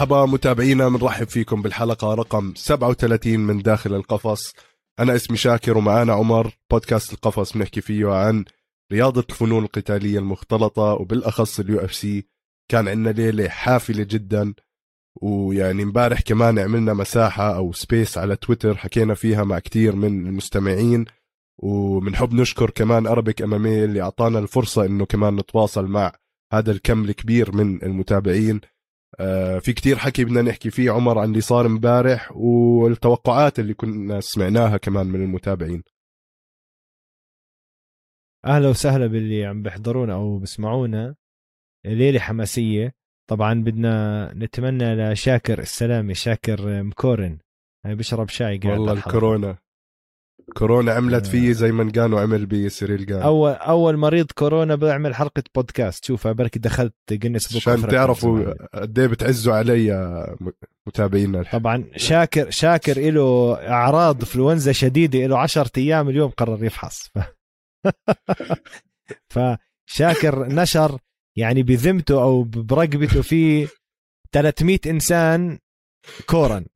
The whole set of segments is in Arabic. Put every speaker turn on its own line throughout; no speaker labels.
مرحبا متابعينا بنرحب فيكم بالحلقة رقم 37 من داخل القفص. أنا اسمي شاكر ومعانا عمر بودكاست القفص بنحكي فيه عن رياضة الفنون القتالية المختلطة وبالأخص ال UFC. كان عندنا ليلة حافلة جدا ويعني امبارح كمان عملنا مساحة أو space على تويتر حكينا فيها مع كتير من المستمعين. وبنحب نشكر كمان Arabic MMA اللي أعطانا الفرصة إنه كمان نتواصل مع هذا الكم الكبير من المتابعين. في كتير حكي بدنا نحكي فيه عمر عن اللي صار امبارح والتوقعات اللي كنا سمعناها كمان من المتابعين.
أهلا وسهلا باللي عم بيحضرونا أو بسمعونا ليلة حماسية. طبعا بدنا نتمنى لشاكر السلامة شاكر مكورن. هاي بيشرب شاي
قاعد والله الكورونا. كورونا عملت آه. فيه زي ما قال وعمل بسيريل جان
اول أول مريض كورونا بعمل حلقة بودكاست. شوفها بركي دخلت Guinness
Book عشان تعرفوا قد إيه بتعزوا علي متابعينا
طبعا شاكر شاكر له أعراض انفلونزا شديدة له 10 أيام اليوم قرر يفحص. فشاكر نشر يعني بذمته أو برقبته في 300 إنسان كورن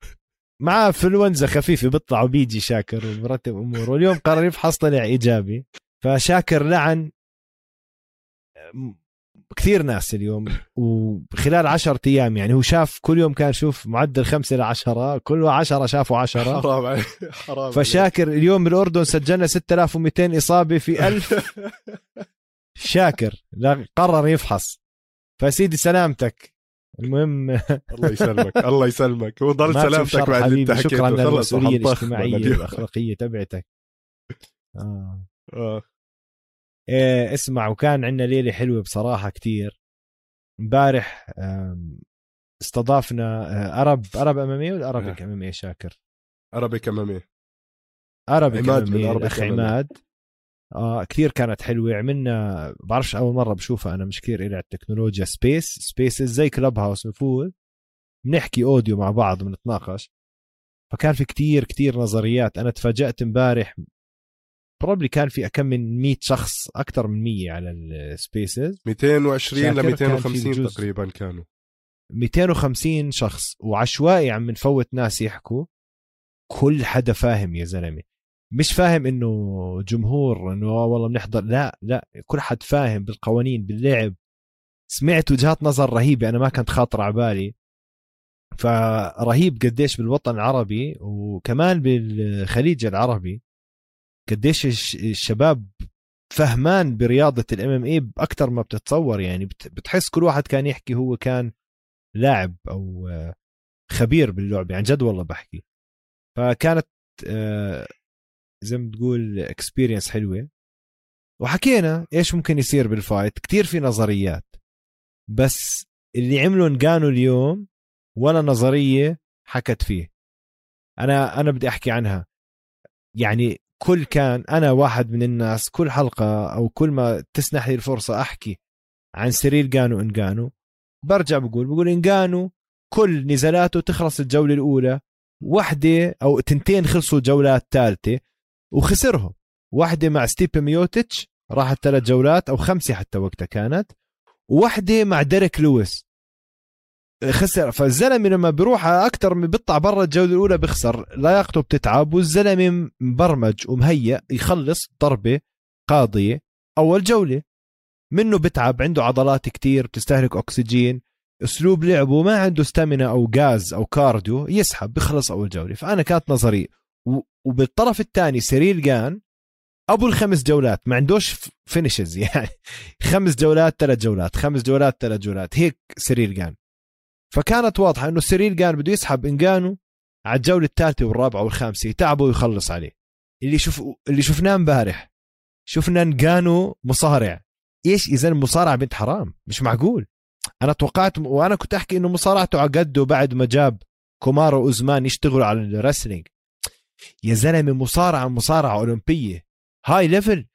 معاه انفلونزا خفيفة بيطلع وبيجي شاكر ومرتب اموره واليوم قرر يفحص طلع إيجابي. فشاكر لعن كثير ناس اليوم. وخلال عشرة أيام يعني هو شاف كل يوم كان يشوف معدل خمسة لعشرة. كل عشرة شافوا عشرة.
حرام عليك حرام
فشاكر اليوم بالاردن سجلنا 6200 إصابة في 1000 شاكر. قرر يفحص. فسيدي سلامتك. المهم
الله يسلمك الله يسلمك. وضل سلامتك بعد
اللي انت حكيته. شكرا للمسؤوليه الاجتماعية والاخلاقيه تبعتك. آه. آه. إيه اسمع وكان عندنا ليلة حلوة بصراحة كتير. امبارح استضافنا عرب عرب MMA ولا Arabic MMA شاكر؟
Arabic MMA
Arabic MMA الأخ عماد. آه كثير كانت حلوة. عملنا بعرفش أول مرة بشوفها أنا مش كثير إلى التكنولوجيا. space Spaces زي Clubhouse نفوت بنحكي audio مع بعض بنتناقش. فكان في كتير كتير نظريات. أنا تفاجأت امبارح probably كان في كم من 100 شخص أكثر من 100 على ال Spaces
220 ل 250 تقريبا كانوا.
250 شخص. وعشوائي عم نفوت ناس يحكوا. كل حدا فاهم يا زلمة. مش فاهم إنه جمهور إنه والله بنحضر. لا لا كل حد فاهم بالقوانين باللعب. سمعت وجهات نظر رهيبة أنا ما كانت خاطرة على بالي. فرهيب قديش بالوطن العربي وكمان بالخليج العربي قديش الشباب فهمان برياضة ال MMA باكثر ما بتتصور يعني. بتحس كل واحد كان يحكي هو كان لاعب أو خبير باللعبه عن جد والله بحكي. فكانت آه، زي ما تقول experience حلوة. وحكينا إيش ممكن يصير بال fight كتير في نظريات. بس اللي عملوا نقانو اليوم ولا نظرية حكت فيه. أنا أنا بدي أحكي عنها. يعني كل كان أنا واحد من الناس كل حلقة أو كل ما تسنح لي الفرصة أحكي عن سيريل جان وانجانو برجع بقول بقول انجانو كل نزالاته تخلص الجولة الأولى وحدة أو تنتين خلصوا جولات ثالثه وخسرهم. واحدة مع ستيبي ميوتشيتش راحت ثلاث جولات أو خمسة حتى وقتها كانت وواحدة مع ديريك لويس. خسر فالزلمة لما بيروح أكثر من بيطلع برا الجولة الأولى بيخسر لياقته بتتعب والزلمة مبرمج ومهيأ يخلص ضربة قاضية أول جولة. منه بتعب عنده عضلات كتير بتستهلك أكسجين أسلوب لعبه ما عنده stamina أو غاز أو cardio يسحب بيخلص أول جولة. فأنا كانت نظري وبالطرف الثاني سيريل جان أبو الخمس جولات ما عندوش finishes يعني. خمس جولات ثلاث جولات خمس جولات ثلاث جولات هيك سيريل جان. فكانت واضحة إنه سيريل جان بده يسحب إنجانو على الجولة الثالثة والرابعة والخامسة يتعبه ويخلص عليه. اللي شوف اللي شفناه امبارح شفنا إنجانو مصارع. إيش إذا مصارع بنت حرام؟ مش معقول. أنا توقعت وأنا كنت أحكي إنه مصارعته على قده بعد ما جاب كومارو وزمان يشتغلوا على ال wrestling يا زلمة مصارعة مصارعة أولمبية. هاي ليفل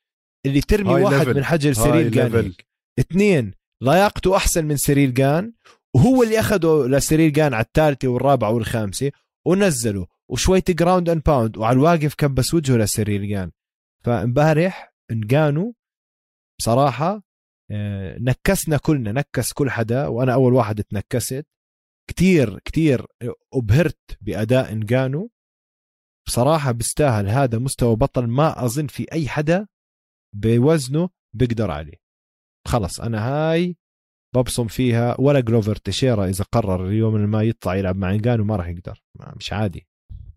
اللي ترمي واحد ليفل. من حجر سرير جان اثنين لياقته أحسن من سرير جان وهو اللي اخذه لسرير جان على الثالثة والرابعة والخامسة ونزله وشوية جراوند أند باوند وعلى الواقف كبس وجهه لسرير جان. فامبارح انقانوا بصراحة آه، نكسنا كلنا نكس كل حدا وأنا أول واحد تنكست. كتير كتير أبهرت بأداء انجانو بصراحة بيستاهل هذا مستوى بطل ما أظن في أي حدا بوزنه بيقدر عليه. خلص أنا هاي ببصم فيها ولا جلوفر تشيرا إذا قرر اليوم ما يطلع يلعب مع انجانو ما راح يقدر. مش عادي.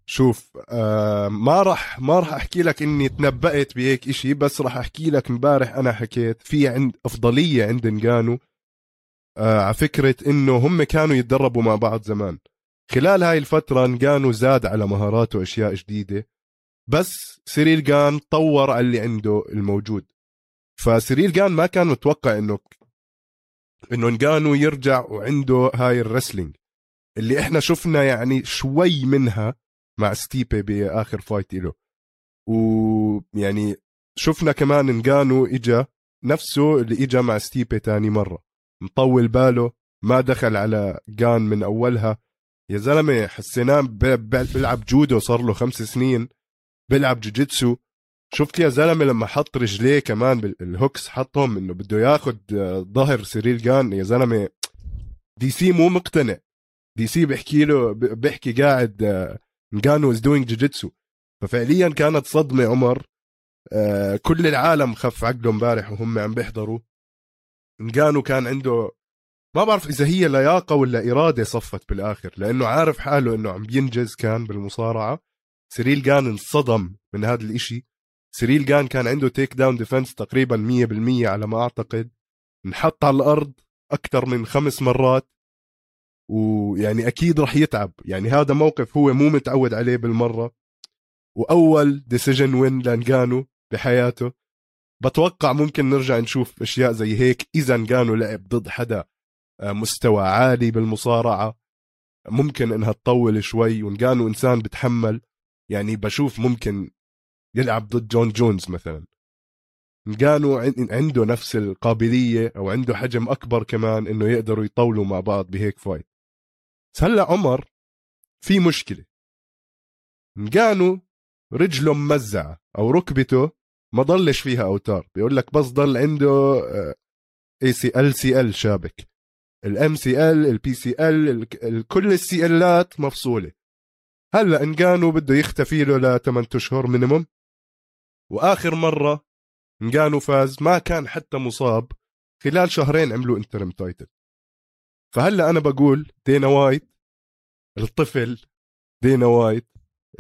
شوف آه ما راح ما راح أحكي لك إني تنبأت بهيك إشي بس راح أحكي لك امبارح أنا حكيت في عند أفضلية عند انجانو آه على فكرة إنه هم كانوا يتدربوا مع بعض زمان. خلال هاي الفترة انجانو زاد على مهاراته أشياء جديدة بس سيريل جان طور على اللي عنده الموجود. فسيريل جان ما كان متوقع إنه إنه انجانو يرجع وعنده هاي ال wrestling. اللي إحنا شفنا يعني شوي منها مع ستيبي بآخر fight له ويعني شفنا كمان انجانو إجا نفسه اللي إجا مع ستيبي تاني مرة. مطول باله ما دخل على جان من أولها. يا زلمة حسيناه بيلعب جودو صار له خمس سنين بيلعب جوجيتسو. شفت يا زلمة لما حط رجليه كمان بال hooks حطهم إنه بده ياخذ ظهر سيريل جان. يا زلمة DC مو مقتنع. DC بحكي له بحكي قاعد نجانو is doing jiu-jitsu ففعليا كانت صدمة عمر. آه، كل العالم خف عقله امبارح وهم عم بيحضروا. نجانو كان عنده ما بعرف إذا هي لياقة ولا إرادة صفت بالآخر لأنه عارف حاله إنه عم بينجز كان بالمصارعة. سيريل جان انصدم من هذا الإشي. سيريل جان كان عنده takedown defense تقريبا 100% على ما أعتقد. انحط على الأرض أكثر من خمس مرات. ويعني أكيد راح يتعب. يعني هذا موقف هو مو متعود عليه بالمرة. وأول decision win لانجانو بحياته. بتوقع ممكن نرجع نشوف أشياء زي هيك إذا انجانو لعب ضد حدا. مستوى عالي بالمصارعة. ممكن إنها تطول شوي وانجانو إنسان بتحمل يعني بشوف ممكن يلعب ضد جون جونز مثلا. انجانو عنده نفس القابلية أو عنده حجم أكبر كمان إنه يقدروا يطولوا مع بعض بهيك fight بس هلأ عمر في مشكلة. نقانو رجله ممزعه أو ركبته ما ضلش فيها أوتار. بيقول لك بس ضل عنده ACL CL شابك. ال MCL ال PCL كل ال CL ات مفصولة. هلا انقانو بده يختفي له ل 8 أشهر minimum وآخر مرة انقانو فاز ما كان حتى مصاب خلال شهرين عملوا interim title فهلا أنا بقول دينا وايت الطفل دينا وايت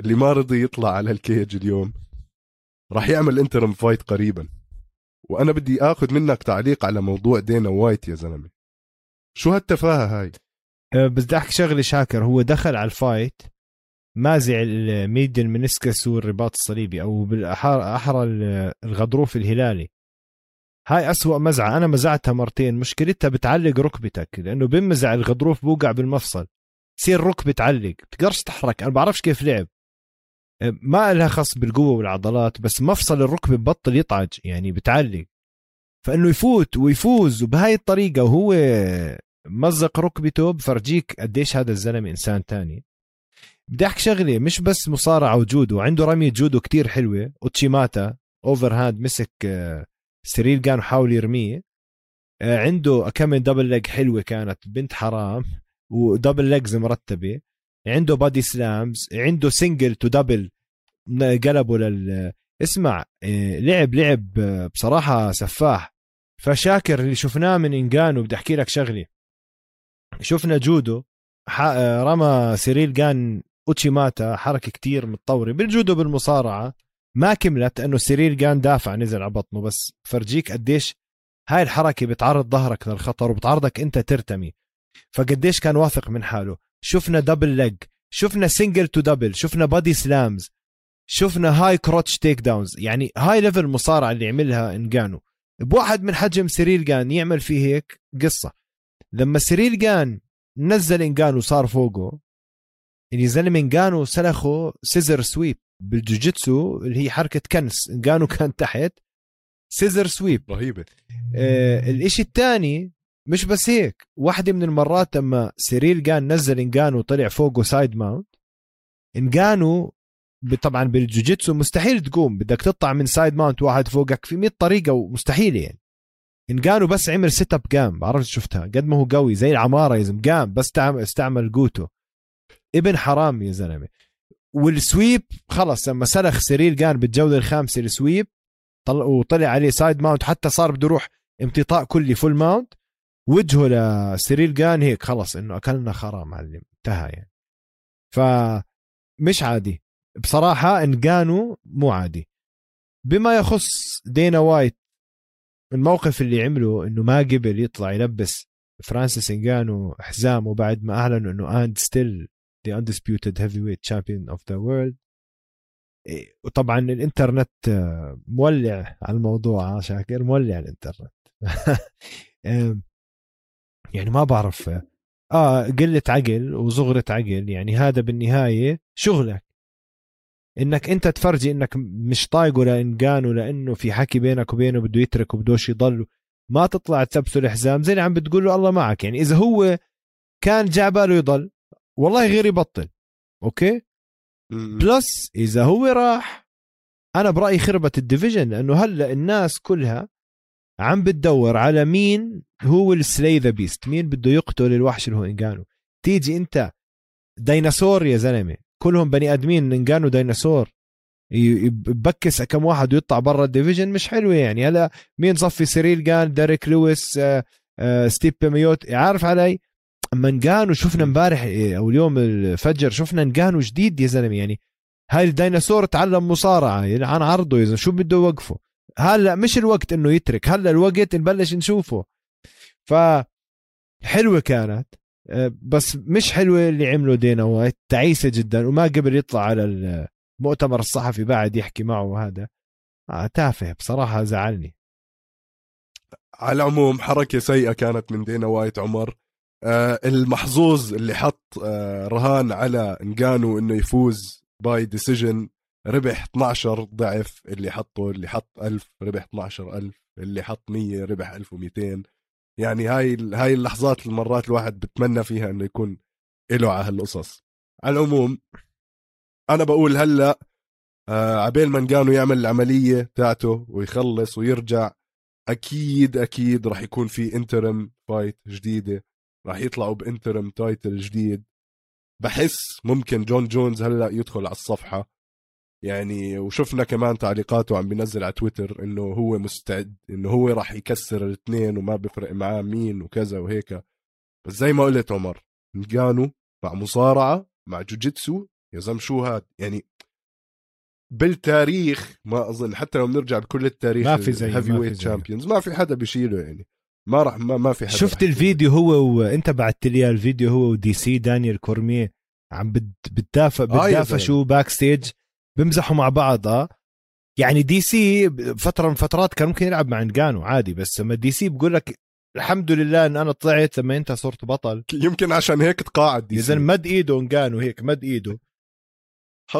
اللي ما رضي يطلع على ال cage اليوم راح يعمل interim fight قريبا. وأنا بدي آخذ منك تعليق على موضوع دينا وايت يا زلمة. شو هالتفاهة هاي؟
أه، بس بدي أحكي شغلة شاكر. هو دخل على ال fight مازع ال medial meniscus والرباط الصليبي أو بالاحرى الغضروف الهلالي. هاي أسوأ مزعة. أنا مزعتها مرتين. مشكلتها بتعلق ركبتك لأنه بمزع الغضروف بوقع بالمفصل. تصير ركبة تعلق. بتقدرش تحرك. أنا بعرفش كيف لعب. ما لها خص بالقوة والعضلات بس مفصل الركبة ببطل يطعج يعني بتعلق. فإنه يفوت ويفوز وبهاي الطريقة وهو مزق ركبته بفرجيك قديش هذا الزلمة إنسان تاني. بدي أحكي شغلة مش بس مصارعة وجودو عنده رمية جودو كتير حلوة. أوتشيماتا overhand مسك آه، سيريل كان حاول يرميه. آه، عنده كم double leg حلوة كانت بنت حرام و double legs مرتبة. عنده body slams عنده single to double قلبه لل اسمع آه، لعب لعب بصراحة سفاح. فشاكر اللي شفناه من انجانو بدي أحكي لك شغلة. شفنا جودو رمى سيريل جان uchi mata حركة كتير متطورة بالجودو بالمصارعة ما كملت انه سيريل جان دافع نزل على بطنه بس فرجيك قديش هاي الحركة بتعرض ظهرك للخطر وبتعرضك أنت ترتمي. فقديش كان واثق من حاله. شفنا double leg شفنا single to double شفنا body slams شفنا high crotch takedowns يعني high level مصارعة اللي عملها انجانو بواحد من حجم سيريل جان يعمل فيه هيك قصة. لما سيريل جان نزل انجانو صار فوقه اللي زلمة انجانو سلخه scissor sweep بالجوجيتسو اللي هي حركة كنس. انجانو كان تحت scissor sweep.
رهيبة.
آه الإشي الثاني مش بس هيك واحدة من المرات لما سيريل جان نزل انجانو طلع فوقه side mount انجانو طبعا بالجوجيتسو مستحيل تقوم. بدك تطلع من side mount واحد فوقك في 100 طريقة ومستحيل يعني. إنجانو بس عمل sit up قام بعرفت شفتها. قد ما هو قوي زي العمارة يا زلمة. قام بس استعمل, قوته ابن حرام يا زلمة. وال sweep خلص. لما سلخ سيريل جان بالجولة الخامسة ال sweep طلع وطلع عليه side mount. حتى صار بده يروح امتطاء كلي full mount وجهه لسيريل جان هيك خلص. إنه أكلنا خرا معلم. انتهى يعني. ف مش عادي. بصراحة إنجانو مو عادي. بما يخص دينا وايت الموقف اللي عمله إنه ما قبل يطلع يلبس فرانسيس إنجانو حزامه بعد ما أعلنوا إنه and still the undisputed heavyweight champion of the world. إيه، وطبعا الإنترنت آه، مولع على الموضوع شاكر مولع الإنترنت. يعني ما بعرف آه قلة عقل وصغرة عقل يعني هذا بالنهاية شغلك. إنك أنت تفرجي إنك مش طايقه لانجانو لأنه في حكي بينك وبينه بده يترك وبدوش يضل. ما تطلع تلبسه الحزام زي اللي عم بتقول له الله معك. يعني إذا هو كان جاء باله يضل والله غير يبطل. أوكي؟ plus إذا هو راح أنا برأيي خربت ال division لأنه هلأ الناس كلها عم بتدور على مين هو ال slay the beast مين بده يقتل الوحش اللي هو انجانو تيجي أنت ديناصور يا زلمة. كلهم بني آدمين انجانو ديناصور. يبكس كم واحد ويطلع برا ال division مش حلوة يعني. هلا مين صفي؟ سيريل جان ديريك لويس آه آه ستيبي ميوتشيتش عارف علي؟ أما نقانو شفنا امبارح إيه، أو اليوم الفجر شفنا نقانو جديد يا زلمة يعني. هاي الديناصور تعلم مصارعة يعني عن عرضه إذا شو بده يوقفه. هلا مش الوقت إنه يترك هلا الوقت نبلش نشوفه. ف حلوة كانت. بس مش حلوة اللي عمله دينا وايت. تعيسة جدا وما قبل يطلع على المؤتمر الصحفي بعد يحكي معه وهذا. آه تافه بصراحة زعلني.
على العموم حركة سيئة كانت من دينا وايت عمر. آه المحظوظ اللي حط آه رهان على انجانو إنه يفوز by decision ربح 12 ضعف اللي حطه اللي حط 1000 ربح 12000 اللي حط 100 ربح 1200 يعني هاي هاي اللحظات المرات الواحد بتمنى فيها إنه يكون له على هالقصص. على العموم أنا بقول هلأ آه عبين ما انجانو يعمل العملية تاعته ويخلص ويرجع أكيد أكيد راح يكون في interim fight جديدة. راح يطلعوا ب interim title جديد. بحس ممكن جون جونز هلأ يدخل على الصفحة يعني وشفنا كمان تعليقاته عم بينزل على تويتر إنه هو مستعد إنه هو راح يكسر الاثنين وما بفرق معاه مين وكذا وهيك. بس زي ما قلت عمر نقانو مع مصارعة مع جوجيتسو يا زلمة شو هاد؟ يعني بالتاريخ ما أظن حتى لو بنرجع بكل التاريخ
ما في زي
heavyweight champions ما في حدا بيشيله يعني. ما راح ما, ما في حدا
شفت الفيديو هو وانت بعثت لي الفيديو هو ودي سي دانيال كورميه عم بتدافع بتدافع آه شو backstage بمزحوا مع بعض آه. يعني دي سي فترة من فترات كان ممكن يلعب مع إنجانو عادي بس لما دي سي بقول لك الحمد لله إن أنا طلعت لما أنت صرت بطل.
يمكن عشان هيك تقاعد
دي سي. مد إيده إنجانو هيك مد إيده.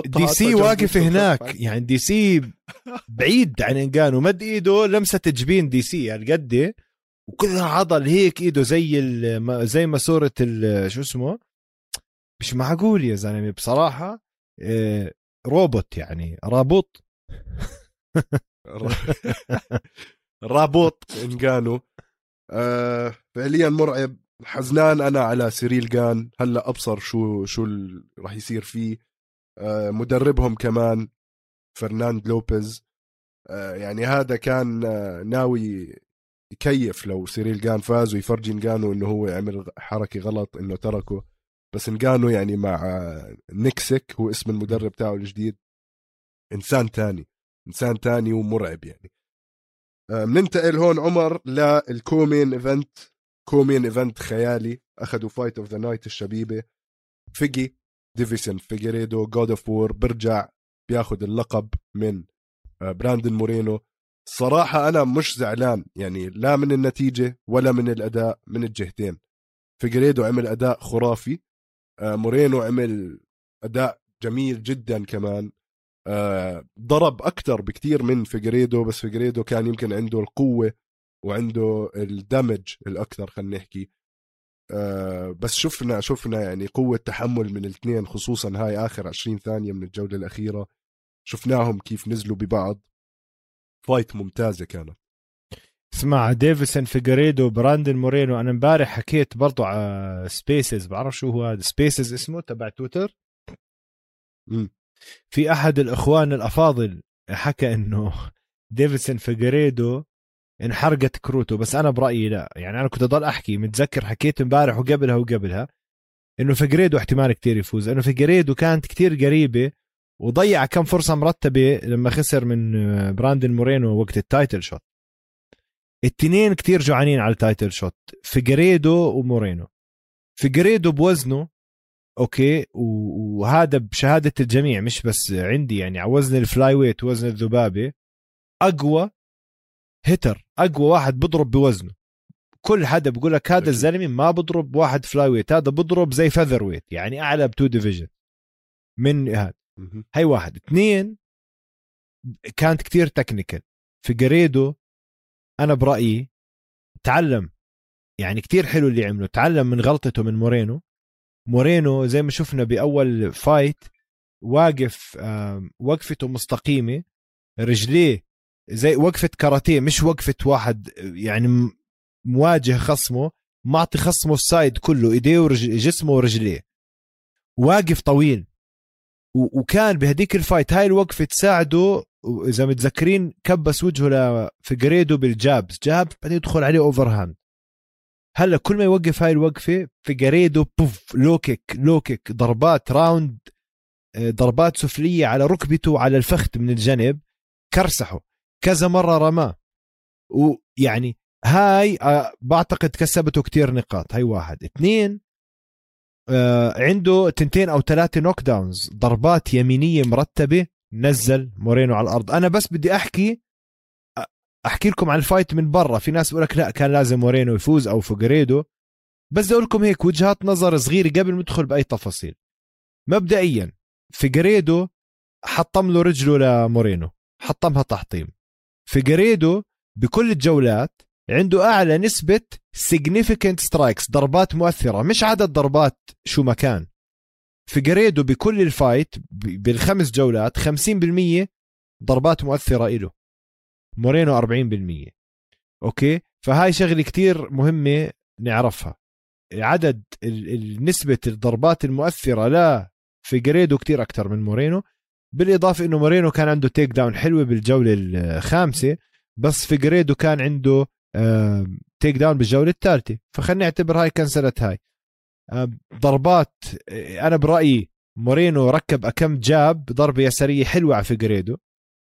دي سي واقف هناك يعني دي سي بعيد عن إنجانو مد إيده لمسة جبين دي سي هالقد يعني وكلها عضل هيك إيده زي زي ماسوره شو اسمه؟ مش معقول يا زلمة بصراحة آه، روبوت يعني
روبوت روبوت إنجانو آه فعليا مرعب. حزنان أنا على سيريل جان. هلا أبصر شو شو راح يصير فيه. آه مدربهم كمان فرناند لوبيز. آه يعني هذا كان آه ناوي يكيف لو سيريل جان فاز ويفرجي نجانو إنه هو عمل حركة غلط إنه تركه. بس نجانو يعني مع نيكسك هو اسم المدرب تاعه الجديد. إنسان تاني إنسان تاني ومرعب يعني. بننتقل هون عمر لل co-main event. co-main event خيالي. أخذوا fight of the night الشبيبة. فيجي ديفيسون فيجيريدو God of War برجع بياخذ اللقب من براندن مورينو. صراحة أنا مش زعلان يعني لا من النتيجة ولا من الأداء من الجهتين. فيجريدو عمل أداء خرافي. آه، مورينو عمل أداء جميل جدا كمان. آه، ضرب أكثر بكثير من فيجريدو بس فيجريدو كان يمكن عنده القوة وعنده ال damage الأكثر خلينا نحكي. آه، بس شفنا شفنا يعني قوة تحمل من الاثنين خصوصا هاي آخر 20 ثانية من الجولة الأخيرة. شفناهم كيف نزلوا ببعض. fight ممتازة كانت.
اسمع ديفيسون فيجريدو براندن مورينو أنا امبارح حكيت برضو على spaces بعرف شو هو هذا. spaces اسمه تبع تويتر. في أحد الإخوان الأفاضل حكى إنه ديفيسون فيجريدو انحرقت كروته بس أنا برأيي لا. يعني أنا كنت أضل أحكي متذكر حكيت امبارح وقبلها وقبلها إنه فيجريدو احتمال كتير يفوز لأنه فيجريدو كانت كتير قريبة وضيع كم فرصة مرتبة لما خسر من براندن مورينو وقت ال title shot التنين كتير جوعانين على ال title shot فيجريدو ومورينو. فيجريدو بوزنه okay وهذا بشهادة الجميع مش بس عندي يعني على وزن ال flyweight وزن الذبابة. أقوى hitter أقوى واحد بضرب بوزنه. كل حدا بقول لك هذا الزلمة ما بضرب واحد flyweight هذا بضرب زي featherweight يعني أعلى ب two division من هذا هاي واحد. اثنين كانت كتير technical فيجريدو أنا برأيي تعلم يعني كتير حلو اللي عمله تعلم من غلطته من مورينو. مورينو زي ما شفنا بأول fight واقف وقفته مستقيمة. رجليه زي وقفة كاراتيه مش وقفة واحد يعني مواجه خصمه معطي خصمه ال side كله إيديه وجسمه ورجليه. واقف طويل. وكان بهديك ال fight هاي الوقفة تساعده اذا متذكرين كبس وجهه لفيجريدو بال jabs. جاب بعدين يدخل عليه overhand هلأ كل ما يوقف هاي الوقفة فيجريدو بوف low kick low kick ضربات round آه، ضربات سفلية على ركبته وعلى الفخذ من الجنب. كرسحه. كذا مرة رماه. ويعني هاي آه، بعتقد كسبته كتير نقاط. هاي واحد. اثنين آه، عنده تنتين أو ثلاثة knockdowns ضربات يمينية مرتبة. نزل مورينو على الأرض. أنا بس بدي أحكي أحكي لكم عن ال fight من برا. في ناس بيقول لك لا كان لازم مورينو يفوز أو فوجريدو. بس بدي أقول لكم هيك وجهات نظر صغيرة قبل ما ندخل بأي تفاصيل. مبدئيا فيجريدو حطم له رجله لمورينو حطمها تحطيم. فيجريدو بكل الجولات عنده أعلى نسبة significant strikes ضربات مؤثرة مش عدد ضربات شو ما كان. فيجريدو بكل ال fight بالخمس جولات 50% ضربات مؤثرة له مورينو 40% okay؟ فهاي شغلة كتير مهمة نعرفها. عدد نسبة الضربات المؤثرة لا فيجريدو كتير أكثر من مورينو بالإضافة إنه مورينو كان عنده takedown حلوة بالجولة الخامسة بس فيجريدو كان عنده takedown بالجولة الثالثة. فخلينا نعتبر هاي كنسلت هاي. ضربات أنا برأيي مورينو ركب اكم جاب ضربة يسارية حلوة على فيجريدو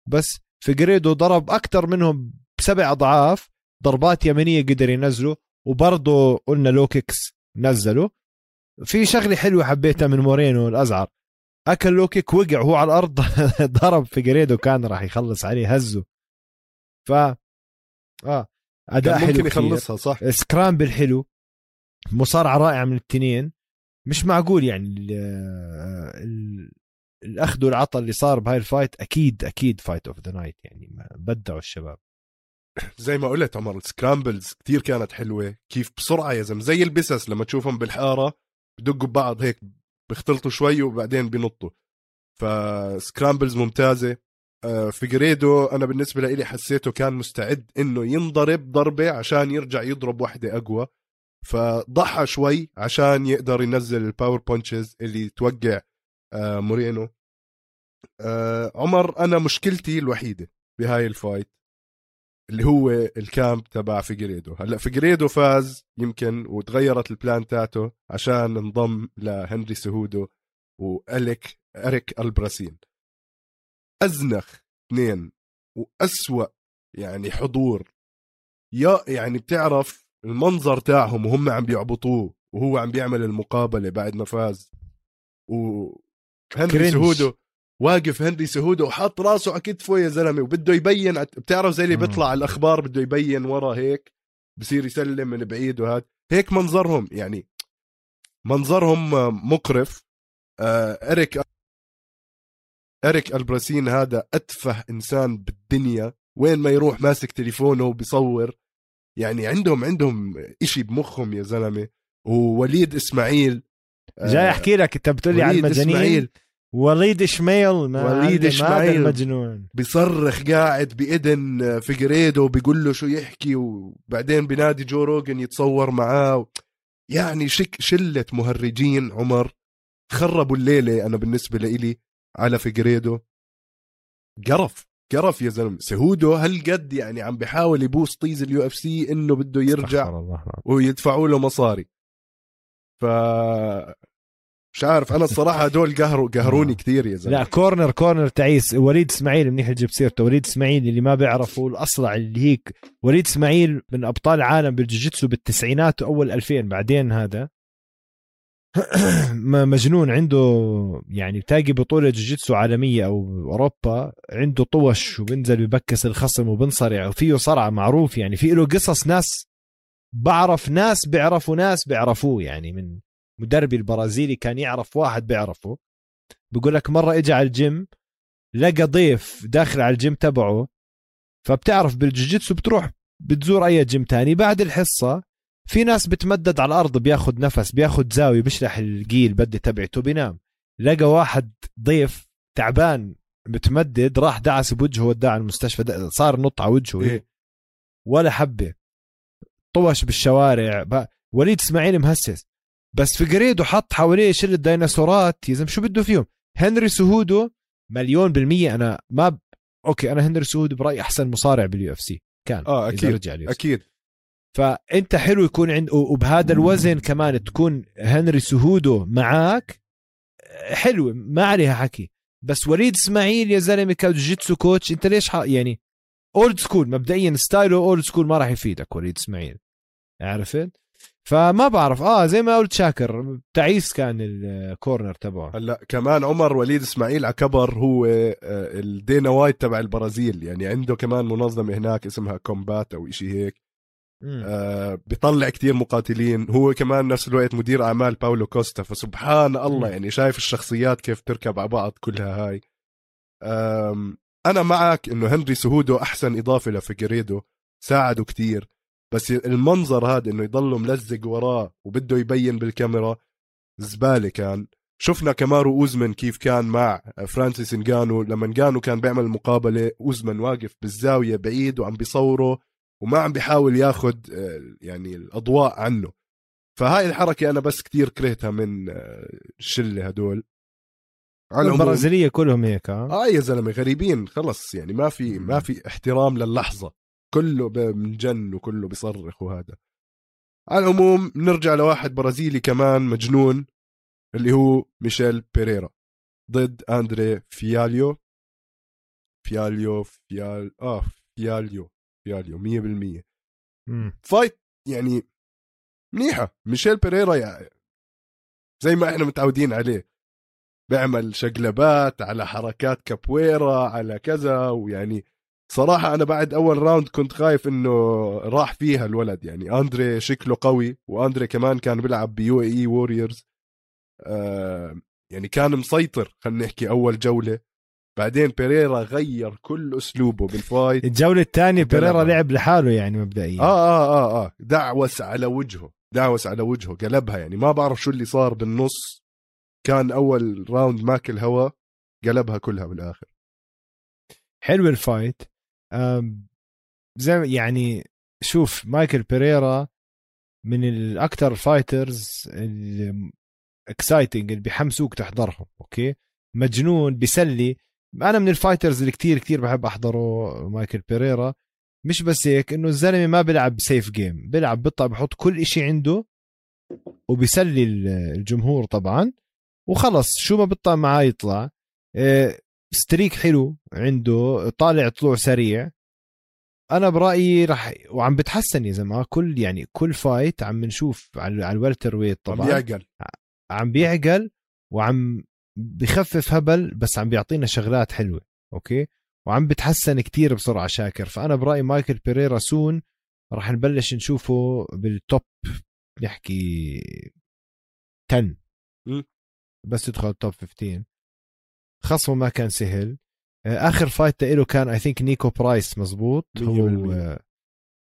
بس فيجريدو ضرب أكثر منهم بسبع أضعاف ضربات يمنيه قدر ينزله وبرضه قلنا low kicks نزله. في شغلة حلوة حبيتها من مورينو الازعر أكل لو كيك وقع هو على الأرض ضرب فيجريدو كان راح يخلص عليه هزه. ف آه أداء حلو ممكن
يخلصها صح.
scramble حلو. مصارعة رائعة من التنين. مش معقول يعني ال ال الأخذ والعطاء اللي صار بهاي ال fight أكيد أكيد fight of the night يعني بدعوا الشباب.
زي ما قلت عمر ال scrambles كتير كانت حلوة. كيف بسرعة يا زلمة زي البسس لما تشوفهم بالحارة بدقوا ببعض هيك بيختلطوا شوي وبعدين بينطوا. ف scrambles ممتازة. آه، فيجريدو أنا بالنسبة لي حسيته كان مستعد إنه ينضرب ضربة عشان يرجع يضرب واحدة أقوى. فضحى شوي عشان يقدر ينزل ال power punches اللي توقع آه، مورينو. آه، عمر أنا مشكلتي الوحيدة بهاي ال fight اللي هو ال camp تبع فيجريدو. هلأ فيجريدو فاز يمكن وتغيرت ال plan تاعته عشان انضم لهنري سهودو وأليك أريك البراسين أزنخ اثنين وأسوأ يعني حضور. يا يعني بتعرف المنظر تاعهم وهم عم بيعبطوه وهو عم بيعمل المقابلة بعد ما فاز. وهنري سهودو واقف هنري سهودو وحاط راسه على كتفه يا زلمة وبده يبين بتعرف زي اللي بيطلع على الأخبار بده يبين ورا هيك بصير يسلم من بعيد وهذا هيك منظرهم يعني منظرهم مقرف. آه إريك إريك ألبراسين هذا أتفه إنسان بالدنيا. وين ما يروح ماسك تليفونه وبيصور يعني عندهم عندهم إشي بمخهم يا زلمة ووليد إسماعيل.
جاي أحكي لك أنت بتقول لي على المجانين. وليد اسماعيل ما
وليد إسماعيل.
مجنون
بيصرخ قاعد باذن فيجريدو بيقول له شو يحكي وبعدين بنادي جو روجن يتصور معاه. يعني شك شلة مهرجين عمر خربوا الليلة أنا بالنسبة لإلي على فيجريدو. قرف. قرف يا زلمة. سهودو هالقد يعني عم بحاول يبوس طيز ال UFC إنه بده يرجع. ويدفعوا له مصاري. ف مش عارف أنا الصراحة هدول قهروا قهروني كثير يا زلمة.
لا corner corner تعيس. وليد إسماعيل منيح اللي جبت سيرته وليد إسماعيل اللي ما بيعرفوا الاصلع اللي هيك. وليد إسماعيل من أبطال العالم بالجوجيتسو بالتسعينات واول 2000 بعدين هذا مجنون عنده يعني بتلاقي بطولة جوجيتسو عالمية أو أوروبا عنده طوش وبنزل ببكس الخصم وبنصرع وفيه صرعه معروف يعني في له قصص ناس بعرف ناس بيعرفوا ناس بيعرفوه يعني من مدربي البرازيلي كان يعرف واحد بيعرفه. بيقول لك مرة اجى على الجيم لقى ضيف داخل على الجيم تبعه فبتعرف بالجوجيتسو بتروح بتزور أي جيم تاني. بعد الحصة في ناس بتمدد على الأرض بياخد نفس بياخد زاوية بيشرح القيل بدي تبعته بينام لقى واحد ضيف تعبان متمدد راح دعس بوجهه وداه على المستشفى صار نط على وجهه
إيه.
ولا حبة. طوش بالشوارع ب- وليد إسماعيل مهسس. بس فيجريدو حط حواليه شلة ديناصورات يا زلمة شو بده فيهم؟ هنري سهودو مليون بالمية أنا ما ب... okay أنا هنري سهودو برأيي أحسن مصارع بال UFC كان آه
أكيد
رجع
أكيد.
فأنت حلو يكون عند وبهذا الوزن كمان تكون هنري سهودو معاك حلو ما عليها حكي. بس وليد إسماعيل يا زلمة كجوجيتسو coach أنت ليش ح... يعني old school مبدئيا style ه old school ما راح يفيدك وليد إسماعيل. عرفت؟ فما بعرف آه زي ما قلت شاكر تعيس كان ال corner تبعه.
هلا كمان عمر وليد إسماعيل عكبر هو آه، الدينا وايت تبع البرازيل. يعني عنده كمان منظمة هناك اسمها كومبات أو إشي هيك. آه بيطلع كتير مقاتلين. هو كمان نفس الوقت مدير أعمال باولو كوستا. فسبحان الله. يعني شايف الشخصيات كيف تركب على بعض كلها هاي. أنا معك إنه هنري سهودو أحسن إضافة لفيجريدو. ساعده كتير. بس المنظر هذا إنه يضله ملزق وراه وبده يبين بالكاميرا زبالة كان. شفنا كمارو اوزمن كيف كان مع فرانسيس انجانو لما انجانو كان بيعمل مقابلة اوزمن واقف بالزاوية بعيد وعم بيصوره. وما عم بيحاول ياخد آه، يعني الأضواء عنه. فهاي الحركة أنا بس كتير كرهتها من آه، الشلة هدول. على
البرازيلية كلهم هيك آه؟
آه يا زلمة غريبين خلص يعني ما في ما في احترام للحظة. كله ب- منجن وكله بيصرخ وهذا. على العموم نرجع لواحد برازيلي كمان مجنون اللي هو ميشيل بيريرا ضد أندري فياليو. فياليو فيال آه فياليو. فياليو 100%
مم.
fight يعني منيحة ميشيل بيريرا يعني زي ما إحنا متعودين عليه. بيعمل شقلبات على حركات كابويرا على كذا ويعني صراحة أنا بعد أول round كنت خايف إنه راح فيها الولد. يعني أندري شكله قوي وأندري كمان كان بيلعب ب UAE Warriors آه يعني كان مسيطر خلينا نحكي أول جولة. بعدين بيريرا غير كل أسلوبه بال
fight. الجولة الثانية
بيريرا.
لعب لحاله يعني مبدئيا.
آه آه آه آه. دعوس على وجهه دعوس على وجهه قلبها يعني. ما بعرف شو اللي صار بالنص. كان أول round ماكل هوا قلبها كلها بالآخر.
حلو ال fight. زي يعني شوف مايكل بيريرا من الأكثر fighters exciting اللي بيحمسوك تحضرهم okay؟ مجنون بيسلي. أنا من ال fighters اللي كتير كتير بحب أحضره مايكل بيريرا. مش بس هيك إنه الزلمة ما بيلعب safe game بيلعب بيطلع بحط كل إشي عنده وبيسلي ال- الجمهور طبعا. وخلص شو ما بيطلع معاه يطلع. streak حلو عنده طالع طلوع سريع. أنا برأيي راح وعم بتحسن يا زلمة كل يعني كل fight عم نشوف على ال welterweight
طبعا
طبعا.
يعقل
عم بيعقل وعم بخفف هبل بس عم بيعطينا شغلات حلوة okay؟ وعم بتحسن كتير بسرعة شاكر. فأنا برأيي مايكل بيريرا soon راح نبلش نشوفه بال top نحكي 10
مم.
بس يدخل ال top 15 خصمه ما كان سهل. آه، آخر fight له كان I think نيكو برايس مزبوط؟ هو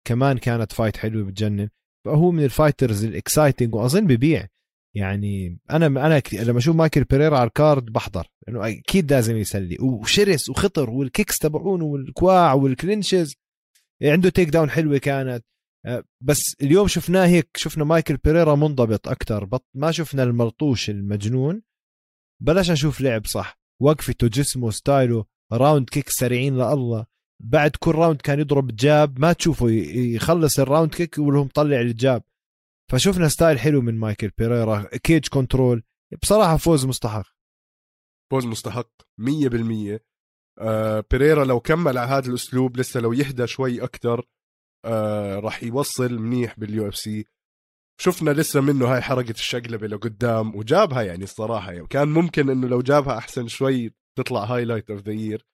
كمان كانت fight حلوة بتجنن. فهو من ال fighters ال exciting وأظن ببيع. يعني أنا أنا لما أشوف مايكل بيريرا على ال card بحضر لأنه أكيد لازم يسلي وشرس وخطر وال kicks تبعونه والكواع وال clinches عنده takedown حلوة كانت. بس اليوم شفناه هيك شفنا مايكل بيريرا منضبط أكثر ما شفنا الملطوش المجنون. بلاش نشوف لعب صح وقفته جسمه style ه round kick سريعين لله. بعد كل round كان يضرب jab ما تشوفه يخلص ال round kick ولهم طلع ال jab. فشفنا style حلو من مايكل بيريرا cage control. بصراحة فوز مستحق.
فوز مستحق 100% آه بيريرا لو كمل على هذا الأسلوب لسه لو يهدى شوي أكثر آه راح يوصل منيح بال UFC. شفنا لسه منه هاي حركه الشقلبة لقدام وجابها يعني الصراحة. يعني كان ممكن إنه لو جابها أحسن شوي تطلع highlight of the year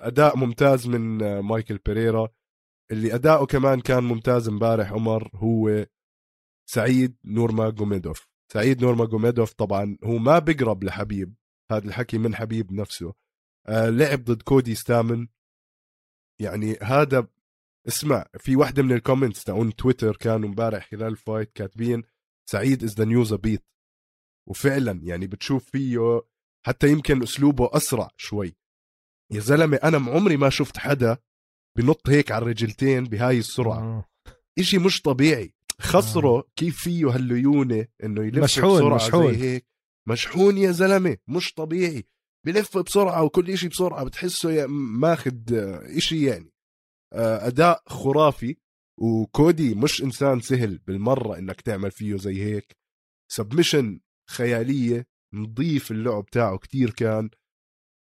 أداء ممتاز من مايكل بيريرا. اللي أداؤه كمان كان ممتاز امبارح عمر هو. سعيد نورما جوميدوف سعيد نورما جوميدوف طبعا هو ما بيقرب لحبيب هذا الحكي من حبيب نفسه. آه لعب ضد كودي ستامن. يعني هذا اسمع في واحدة من ال comments تاعون تويتر كانوا امبارح خلال ال fight كاتبين سعيد is the new Zabit وفعلا يعني بتشوف فيه حتى يمكن أسلوبه أسرع شوي. يا زلمة أنا عمري ما شفت حدا بنط هيك على الرجلتين بهاي السرعة. آه. إشي مش طبيعي. خصره آه. كيف فيه هالليونة إنه يلف
مشحون
بسرعة
مشحون.
زي هيك؟ مشحون يا زلمة مش طبيعي. بلف بسرعة وكل إشي بسرعة بتحسه ماخذ إشي يعني. آه، أداء خرافي وكودي مش إنسان سهل بالمرة إنك تعمل فيه زي هيك. سبمشن خيالية نظيف اللعب تاعه كتير كان.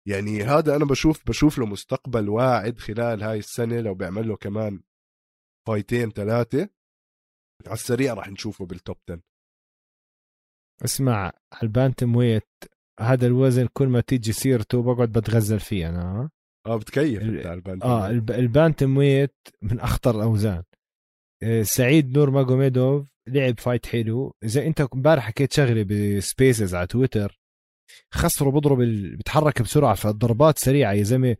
يعني هذا أنا بشوف بشوف له مستقبل واعد خلال هاي السنة لو بيعمل له كمان فايتين ثلاثة على السريع راح نشوفه بال top 10
اسمع ال bantamweight هذا الوزن كل ما تيجي سيرته بقعد بتغزل فيه أنا
آه بتكيف أنت على
ال bantam آه ال bantamweight من أخطر الأوزان. آه، سعيد نور ماجوميدوف لعب fight حلو. إذا أنت امبارح حكيت شغله ب spaces على تويتر خصره بضرب بيتحرك بسرعة فالضربات سريعة يا زلمة.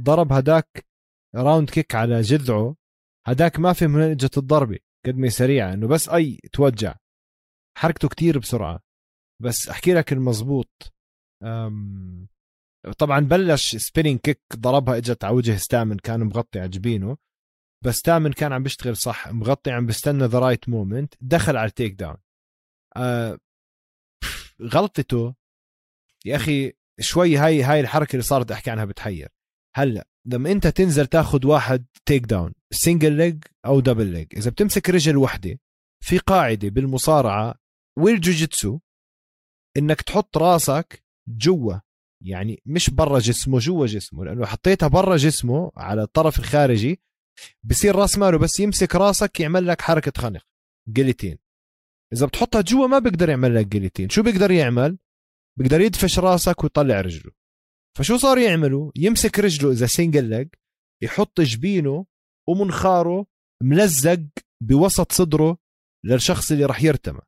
ضرب هداك round kick على جذعه هداك ما في من اجت الضربة. قد ما سريعة إنه بس أي توجع. حركته كتير بسرعة. بس أحكي لك المزبوط. طبعا بلش spinning kick ضربها إجت على وجه ستامن كان مغطي على جبينه. بس ستامن كان عم بيشتغل صح مغطي عم بيستنى the right moment دخل على ال takedown أه غلطته. يا أخي شوي هاي هاي الحركة اللي صارت أحكي عنها بتحير. هلأ لما انت تنزل تاخذ واحد takedown single leg أو double leg إذا بتمسك رجل وحدة في قاعدة بالمصارعة والجوجيتسو إنك تحط راسك جوا يعني مش برا جسمه جوا جسمه لأنه حطيتها برا جسمه على الطرف الخارجي بصير راس ماله بس يمسك راسك يعمل لك حركة خنق guillotine إذا بتحطها جوا ما بيقدر يعمل لك جليتين شو بيقدر يعمل؟ بيقدر يدفش راسك ويطلع رجله. فشو صار يعملوا؟ يمسك رجله إذا سنجل لج يحط جبينه ومنخاره ملزق بوسط صدره للشخص اللي راح يرتمى.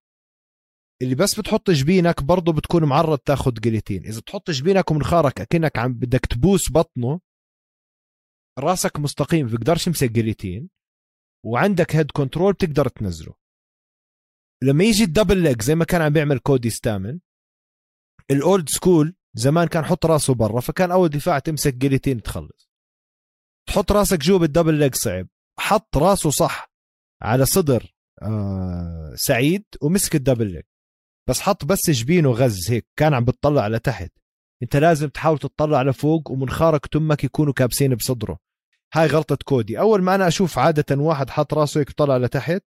اللي بس بتحط جبينك برضه بتكون معرض تاخذ جليتين. إذا بتحط جبينك ومنخارك أكنك عم بدك تبوس بطنه راسك مستقيم بيقدرش يمسك جليتين وعندك head control بتقدر تنزله. لما يجي ال double leg زي ما كان عم بيعمل كودي ستامن ال old school زمان كان حط راسه برا فكان أول دفاع تمسك guillotine تخلص. تحط راسك جوا بال double leg صعب حط راسه صح على صدر آه سعيد ومسك ال double leg بس حط بس جبينه غز هيك كان عم بتطلع لتحت. انت لازم تحاول تطلع لفوق ومنخارك تمك يكونوا كابسين بصدره. هاي غلطة كودي. أول ما أنا أشوف عادة واحد حط راسه هيك طلع لتحت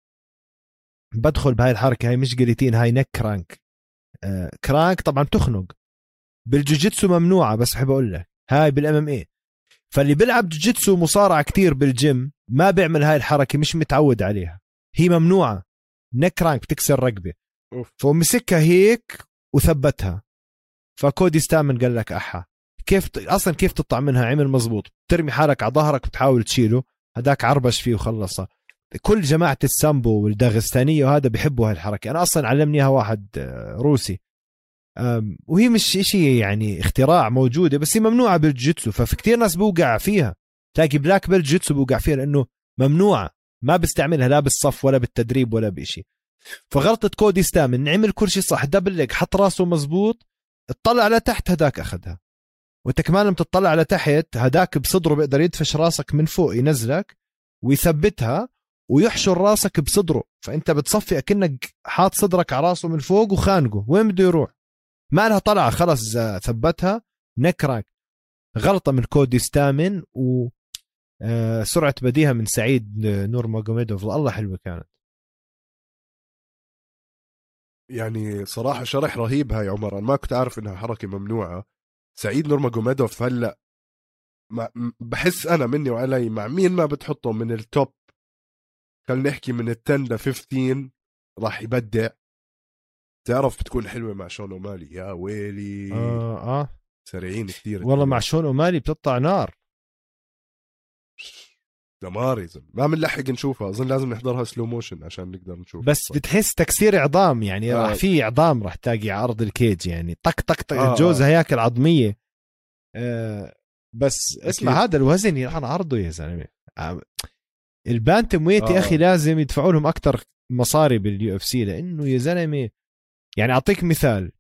بدخل بهاي الحركة هاي مش guillotine هاي neck crank آه crank طبعا تخنق. بالجوجيتسو ممنوعة بس بحب أقول لك. هاي بال MMA فاللي بيلعب جوجيتسو مصارعة كتير بالجيم ما بيعمل هاي الحركة مش متعود عليها. هي ممنوعة. neck crank بتكسر رقبة فمسكها هيك وثبتها. فكودي ستامن قال لك أحا. كيف أصلا كيف تطلع منها؟ عمل مزبوط. ترمي حالك على ظهرك وتحاول تشيله. هداك عربش فيه وخلصها. كل جماعة السامبو والداغستانية وهذا بيحبوا هاي الحركة. أنا أصلا علمني إياها واحد آه، روسي. وهي مش شيء يعني اختراع موجودة بس هي ممنوعة بالجيتسو ففي كتير ناس بوقع فيها. تلاقي black belt جيتسو بوقع فيها لأنه ممنوعة ما بيستعملها لا بالصف ولا بالتدريب ولا بشيء فغلطة كودي ستامن عمل كل شيء صح double leg حط راسه مزبوط اطلع لتحت هداك أخذها. وأنت كمان لما تطلع على تحت هداك بصدره بيقدر يدفش راسك من فوق ينزلك ويثبتها ويحشر راسك بصدره. فأنت بتصفي أكنك حاط صدرك على راسه من فوق وخانقه. وين بده يروح؟ ما لها طلعة خلص ثبتها نكراك غلطة من كودي ستامن و آه، سرعة بديهة من سعيد نور ماجوميدوف الله حلوة كانت.
يعني صراحة شرح رهيب هاي عمر. أنا ما كنت عارف إنها حركة ممنوعة. سعيد نورماجوميدوف هلأ بحس أنا مني وعلي مع مين ما بتحطه من ال top خلينا نحكي من ال 10 ل 15 راح يبدع. تعرف بتكون حلوة مع شون أومالي. يا ويلي.
آه آه.
سريعين كثير.
والله مع شون أومالي بتطلع نار.
دمار يا ما بنلحق نشوفها. أظن لازم نحضرها slow motion عشان نقدر نشوف
بس بتحس تكسير عظام يعني آه. راح في عظام راح تلاقي على أرض ال cage يعني طق طق طق. آه. الجوز هياكل عظمية. آه بس أكيد. اسمع هذا الوزن يلعن عرضه يا زلمة. آه، ال bantamweight آه. يا أخي لازم يدفعوا لهم أكثر مصاري بال UFC لأنه يا زلمة يعني أعطيك مثال.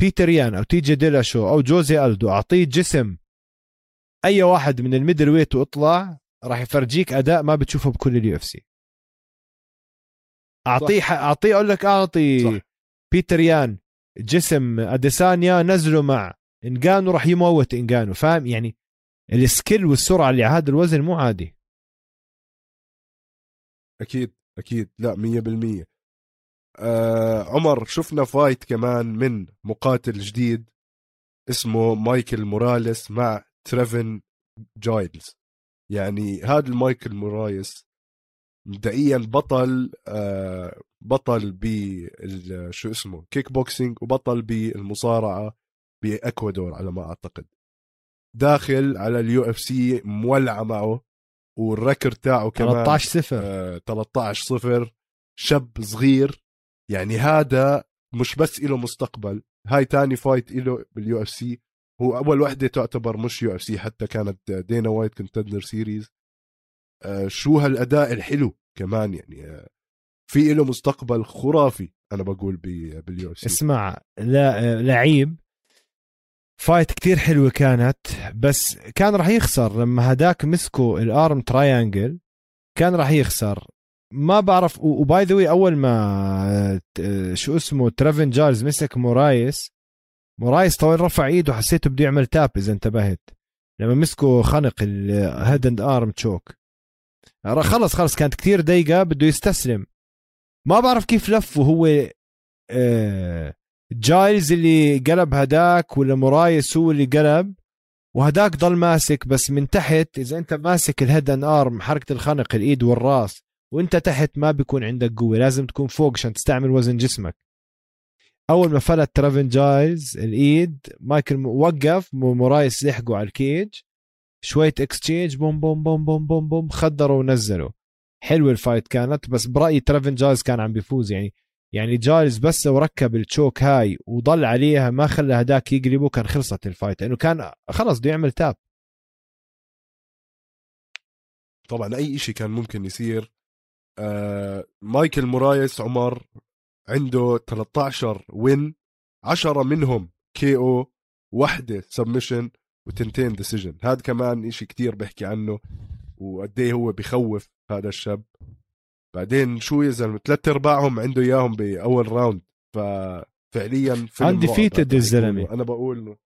بيتر يان أو تي جي ديلاشو أو جوزي ألدو أعطيه جسم. أي واحد من ال middleweight وأطلع راح يفرجيك أداء ما بتشوفه بكل ال UFC. أعطيه أعطيه أقول لك أعطي صح. بيتر يان. جسم أديسانيا نزله مع انجانو راح يموت انجانو فاهم؟ يعني ال skill والسرعة اللي على هذا الوزن مو عادي.
أكيد أكيد. لا 100% آه عمر شفنا fight كمان من مقاتل جديد اسمه مايكل موراليس مع تريفن جايلز. يعني هذا المايكل مورايس مبدئيا بطل آه بطل ب شو اسمه كيك بوكسينج وبطل بالمصارعة بإكوادور على ما أعتقد. داخل على ال UFC مولعه معه وال record تاعه كمان
13 0
آه 13 0 شاب صغير يعني هذا مش بس له مستقبل هاي تاني fight له بال UFC هو أول وحدة تعتبر مش UFC حتى كانت Dana White Contender Series شو هالأداء الحلو كمان يعني آه، في له مستقبل خرافي أنا بقول بال UFC
اسمع لا لعيب. fight كتير حلوة كانت بس كان راح يخسر لما هداك مسكوا ال arm triangle كان راح يخسر. ما بعرف و by the way أول ما شو اسمه ترافن جارز مسك مورايس مورايس طول رفع إيده حسيته بده يعمل tap إذا انتبهت. لما مسكوا خنق ال head and arm choke خلص خلص كانت كتير ضيقه بده يستسلم. ما بعرف كيف لف وهو آه، جايلز اللي قلب هداك ولا مورايس هو اللي قلب. وهداك ضل ماسك بس من تحت إذا أنت ماسك ال head and arm حركة الخنق الإيد والراس وانت تحت ما بيكون عندك قوة لازم تكون فوق عشان تستعمل وزن جسمك. أول ما فلت ترافن جايز الإيد مايكل وقف مورايس لحقوا على ال cage شوية اكستشينج بوم بوم بوم بوم بوم بوم خدروا ونزلوا. حلوة ال fight كانت بس برأيي ترافن جايز كان عم بيفوز. يعني يعني جايز بس لو ركب ال choke هاي وضل عليها ما خلى هداك يقلبه كان خلصت ال fight لأنه كان خلص بده يعمل tap.
طبعا أي شيء كان ممكن يصير آه مايكل موراليس عمر عنده 13 وين 10 منهم KO وحده submission وتنتين decision هذا كمان إشي كتير بحكي عنه وقد إيه هو بخوف هذا الشاب. بعدين شو يا زلمه ثلاث أرباعهم عنده إياهم بأول round ففعليا
undefeated الزلمة.
أنا بقول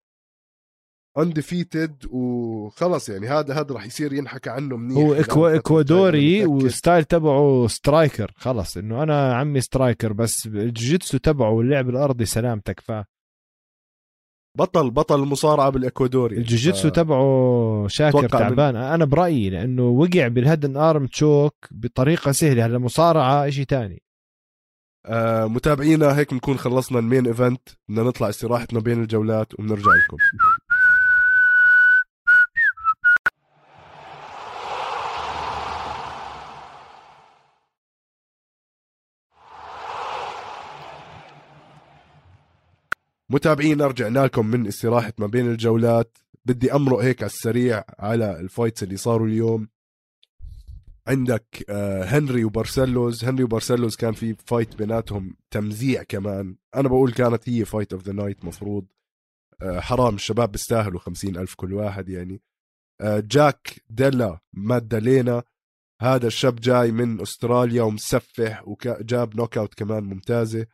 undefeated وخلص يعني هذا هذا راح يصير ينحكى عنه منيح
هو إكو إكوادوري و style تبعه striker خلص إنه أنا عمي striker بس الجوجيتسو تبعه واللعب الأرضي سلامتك ف
بطل بطل المصارعة بالإكوادوري.
الجوجيتسو ف... تبعه شاكر تعبان من... أنا برأيي لأنه وقع بال head and arm choke بطريقة سهلة. هلا مصارعة شيء ثاني
آه متابعينا هيك بنكون خلصنا ال main event. بدنا نطلع استراحتنا بين الجولات وبنرجع لكم. متابعين رجعنا لكم من استراحة ما بين الجولات. بدي أمرق هيك على السريع على ال fights اللي صاروا اليوم. عندك آه، هنري وبارسيلوس. هنري وبارسيلوس كان في fight بيناتهم تمزيع كمان. أنا بقول كانت هي fight of the night مفروض. آه، حرام الشباب بيستاهلوا خمسين ألف كل واحد يعني. آه، جاك ديلا مادالينا. هذا الشاب جاي من أستراليا ومسفح وجاب knockout كمان ممتازة.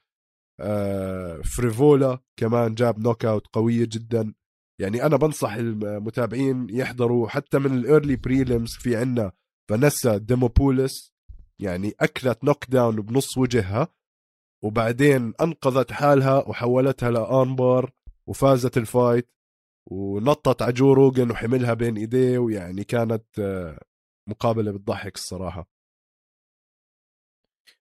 فريفولا كمان جاب knockout قوية جدا. يعني أنا بنصح المتابعين يحضروا حتى من ال early prelims في عنا. فانيسا ديموبوليس يعني أكلت knockdown بنص وجهها وبعدين أنقذت حالها وحولتها ل armbar وفازت ال fight ونطت على جو روجن وحملها بين إيديه ويعني كانت آه، مقابلة بتضحك الصراحة.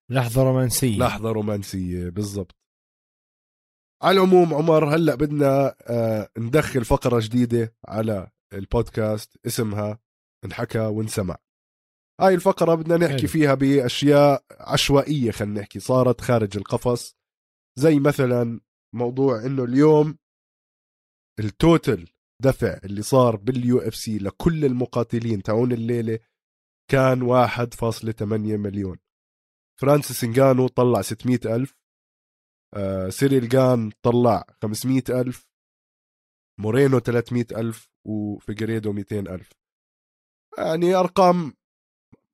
لحظه رومانسية.
لحظه رومانسية بالضبط. على العموم عمر هلأ بدنا آه، ندخل فقرة جديدة على البودكاست اسمها انحكى وانسمع. هاي الفقرة بدنا نحكي فيها بأشياء عشوائية خلينا نحكي صارت خارج القفص. زي مثلا موضوع إنه اليوم ال total دفع اللي صار بال UFC لكل المقاتلين تاعون الليلة كان 1.8 مليون. فرانسيس انجانو طلع 600 ألف. آه سيريل جان طلع 500 ألف مورينو 300 ألف وفيجريدو 200 ألف. يعني أرقام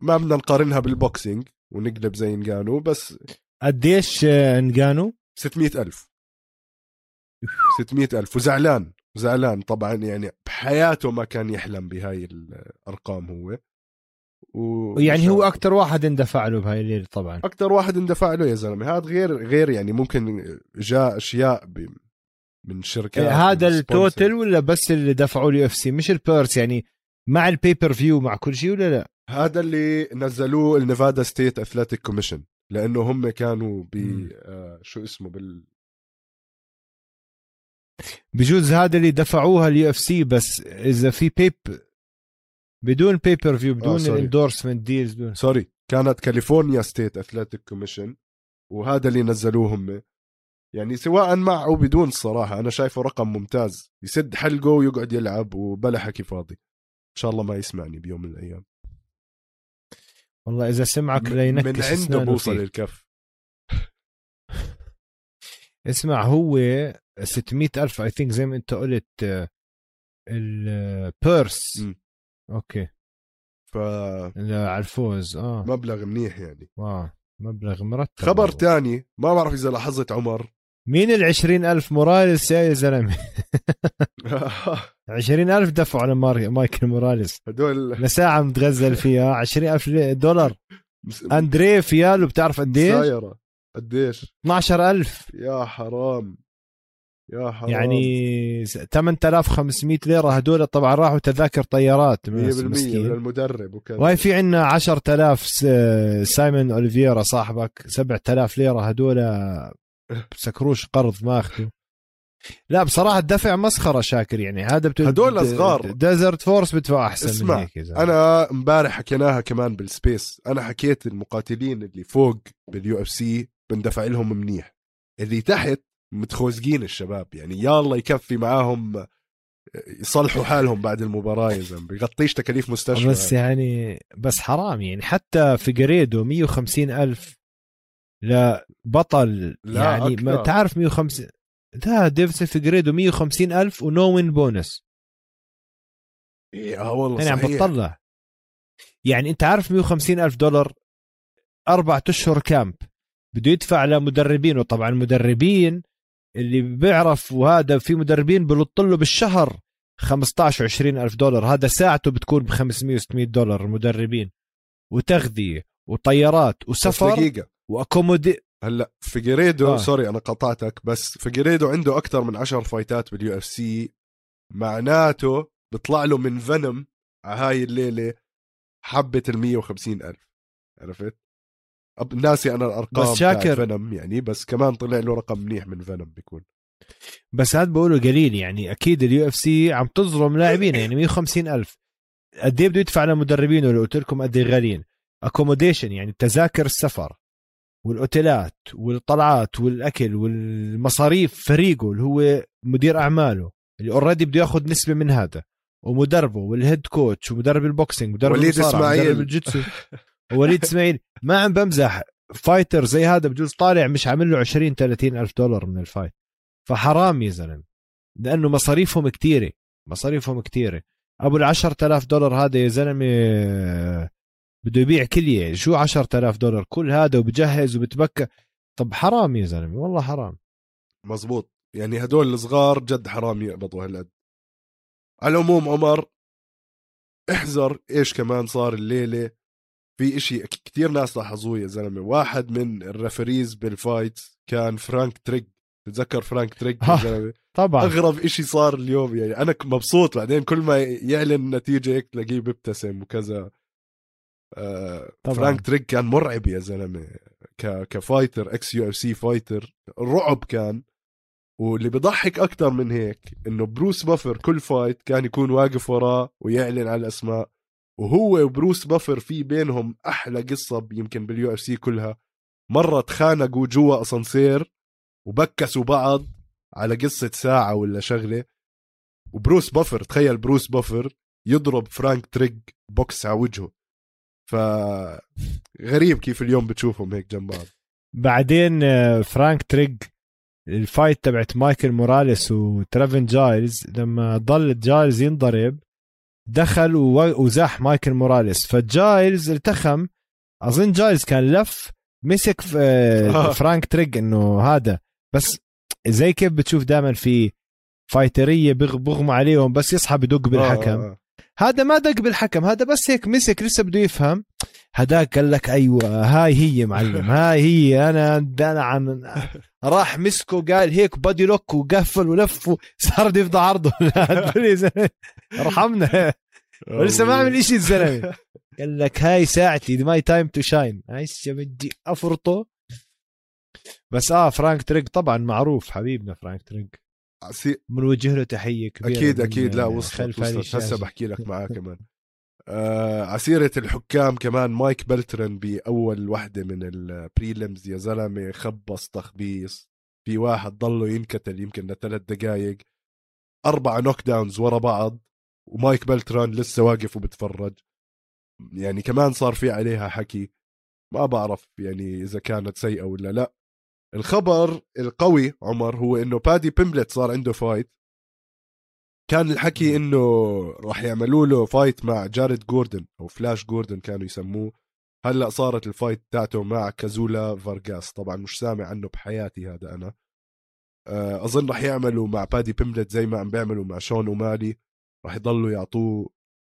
ما بدنا نقارنها بال boxing ونقلب زي انجانو بس
قديش انجانو
600 ألف. 600 ألف. وزعلان زعلان طبعا يعني بحياته ما كان يحلم بهاي الأرقام هو.
و... يعني هو أكثر واحد اندفع له بهاي الليلة طبعا.
أكثر واحد اندفع له يا زلمة. هذا غير غير يعني ممكن جاء أشياء. من شركات
إيه هذا ال total ولا بس اللي دفعوا ال UFC؟ مش ال purse يعني مع ال pay-per-view مع كل شيء ولا لا؟
هذا اللي نزلوه ال Nevada State Athletic Commission لأنه هم كانوا ب آه شو اسمه بال
بجوز هذا اللي دفعوها ال UFC بس إذا في pay-p بدون pay-per-view بدون آه ال endorsement deals بدون
sorry كانت California State Athletic Commission وهذا اللي نزلوه هم. يعني سواء مع أو بدون الصراحه أنا شايفه رقم ممتاز. يسد حلقه ويقعد يلعب وبلا حكي فاضي. إن شاء الله ما يسمعني بيوم من الأيام.
والله إذا سمعك لينكس
من عنده بوصل الكف
اسمع هو 600 ألف I think زي ما أنت قلت ال purse okay.
ف
على الفوز آه.
مبلغ منيح يعني.
wow مبلغ مرتب.
خبر تاني ما بعرف إذا لاحظت عمر.
مين ال ألف موراليس يا زلمة؟ 20000 دفعوا على مايكل موراليس.
هدول.
لساعة متغزل فيها. 20000 دولار. اندريه فيالو بتعرف قديش؟
سايرة. قديش؟
12000
يا حرام. يا حرام.
يعني 8500 ليرة هدول طبعا راحوا تذاكر طيارات. 100%
من المدرب وكذا.
وهي في عندنا 10000 سايمون اوليفيرا صاحبك 7000 ليرة هدول. بسكروش قرض ماخذه لا بصراحة الدفع مسخرة شاكر يعني. هذا
بتو... هدول صغار
Desert Force بدفع أحسن
اسمع
من هيك
أنا امبارح حكيناها كمان بال space أنا حكيت المقاتلين اللي فوق بال UFC بندفع لهم منيح. اللي تحت متخوزقين الشباب. يعني يا الله يكفي معاهم يصلحوا حالهم بعد المباراة يا زلمة. بيغطيش تكاليف مستشفى.
بس يعني بس حرام يعني. حتى فيجريدو 150 ألف لبطل لا يعني. أكثر. ما تعرف 150 لا ديفيسون فيجريدو 150 ألف و no win bonus
يا والله
يعني عم بتطلع يعني أنت عارف 150 ألف دولار أربعة أشهر camp. بده يدفع لمدربين وطبعا المدربين اللي بيعرف وهذا في مدربين بلط له بالشهر 15 20 ألف دولار. هذا ساعته بتكون ب 500 600 دولار المدربين. وتغذية وطيارات وسفر
دقيقة.
و accommodation
هلا فيجريدو آه. sorry أنا قطعتك بس فيجريدو عنده أكثر من 10 fight ات بال UFC. معناته بيطلع له من Venum على هاي الليلة حبة ال 150 ألف. عرفت؟ ناسي أنا الأرقام
بس شاكر
Venum يعني بس كمان طلع له رقم منيح من Venum بيكون.
بس هذا بقوله قليل يعني. أكيد ال UFC عم تظلم لاعبين يعني 150 ألف. قد إيه بده يدفع لمدربينه لو قلت لكم قد إيه غاليين؟ accommodation يعني تذاكر السفر والأوتيلات والطلعات والأكل والمصاريف فريقه اللي هو مدير أعماله اللي already بده ياخذ نسبة من هذا ومدربه وال head coach ومدرب ال boxing ومدرب
وليد اسماعيل
مدرب ال jitsu. وليد اسماعيل ما عم بمزح. fighter زي هذا بجوز طالع مش عامل له 20 30 ألف دولار من ال fight. فحرام يا زلمة. لأنه مصاريفهم كثيره مصاريفهم كثيره أبو ال 10000 دولار هذا يا زلمة بده يبيع كليه شو 10000 دولار؟ كل هذا وبجهز وبتبكى. طب حرام يا زلمة والله حرام.
مزبوط. يعني هدول الصغار جد حرام يقبضوا هالقد. على العموم عمر احذر إيش كمان صار الليلة. في إشي كتير ناس لاحظوه يا زلمة. واحد من ال referees بال fight كان فرانك تريج تتذكر فرانك تريج يا زلمة؟
طبعا.
أغرب إشي صار اليوم يعني. أنا مبسوط بعدين كل ما يعلن النتيجه هيك تلاقيه بيبتسم وكذا. آه
طبعاً.
فرانك تريج كان مرعب يا زلمة. ك... ك fighter ex UFC fighter رعب كان. واللي بضحك أكثر من هيك إنه بروس بافر كل fight كان يكون واقف وراه ويعلن على الأسماء. وهو وبروس بافر في بينهم أحلى قصة يمكن بال UFC كلها. مرة تخانقوا جوا أسانسير وبكسوا بعض على قصة ساعة ولا شغلة. وبروس بافر تخيل بروس بافر يضرب فرانك تريج بوكس على وجهه. ف غريب كيف اليوم بتشوفهم هيك جنب بعض.
بعدين آه، فرانك تريج ال fight تبعت مايكل موراليس وترافن جايلز لما ضل جايلز ينضرب دخل وزاح مايكل موراليس فجايلز التخم أظن جايلز كان لف مسك آه،
آه.
فرانك تريج إنه هذا بس زي كيف بتشوف دائما في فايترية بغموا عليهم بس يصحى بدق بالحكم
آه، آه.
هذا ما دق بالحكم هذا بس هيك مسك لسه بده يفهم. هداك قال لك أيوه هاي هي معلم هاي هي أنا أنا عن راح مسكه قال هيك body lock وقفل ولف صار بده يفضى عرضه. ارحمنا ولسه ما عمل شيء الزلمة. قال لك هاي ساعتي my time to shine هسه بدي أفرطه. بس آه فرانك تريك طبعا معروف حبيبنا فرانك تريك بنوجه له تحية
كبيرة
أكيد
أكيد. لا وصلت هسه. بحكي لك معاه كمان. آه عسيرة الحكام كمان مايك بلترن بأول وحدة من ال prelims يا زلمة خبص تخبيص. في واحد ضله ينكتل يمكن لثلاث دقايق. أربعة knockdowns ورا بعض ومايك بلتران لسه واقف وبتفرج. يعني كمان صار في عليها حكي. ما بعرف يعني إذا كانت سيئة ولا لا. الخبر القوي عمر هو إنه بادي بيمبلت صار عنده fight كان الحكي إنه راح يعملوا له fight مع جاريد جوردن أو فلاش جوردن كانوا يسموه. هلأ صارت ال fight تاعته مع كازولا فارغاس طبعا مش سامع عنه بحياتي هذا أنا. آه، أظن راح يعملوا مع بادي بيملت زي ما عم بيعملوا مع شون ومالي راح يضلوا يعطوه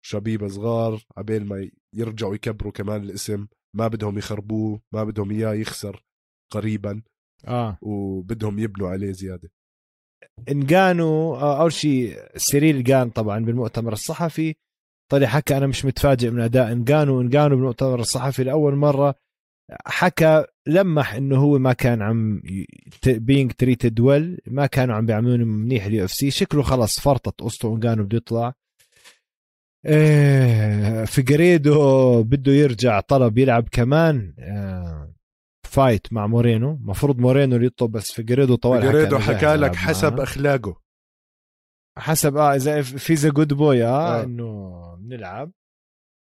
شبيبه صغار عبين ما يرجعوا يكبروا كمان الاسم. ما بدهم يخربوه ما بدهم إياه يخسر قريبا.
آه.
وبدهم يبنوا عليه زيادة.
انجانو آه، أول شيء سيريل جان طبعا بالمؤتمر الصحفي. طلع حكى أنا مش متفاجئ من أداء انجانو انجانو بالمؤتمر الصحفي لأول مرة حكى لمح إنه هو ما كان عم being treated well ما كانوا عم بيعملون منيح ال UFC شكله خلص فرطت قصته انجانو بده يطلع. إيه فيجريدو بده يرجع طلب يلعب كمان. آه، fight مع مورينو. مفروض مورينو اللي يطلب بس فيجريدو طوال
فيجريدو
أنا جاهز
حكى لك حسب
معاه.
أخلاقه.
حسب آه إذا في the good boy آه
آه.
إنه بنلعب.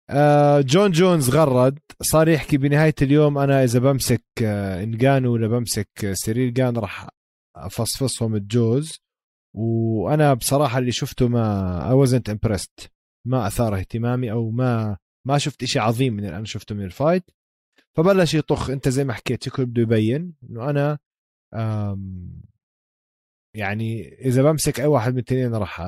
آه جون جونز غرد. صار يحكي بنهاية اليوم أنا إذا بمسك آه إنجانو ولا بمسك آه، سيريل جان راح أفصفصهم الجوز. وأنا بصراحة اللي شفته ما I wasn't impressed ما أثار اهتمامي أو ما ما شفت إشي عظيم من اللي أنا شفته من ال fight. فبلش يطخ. انت زي ما حكيت شكله بده يبين إنه أنا يعني إذا بمسك أي واحد من الاثنين راح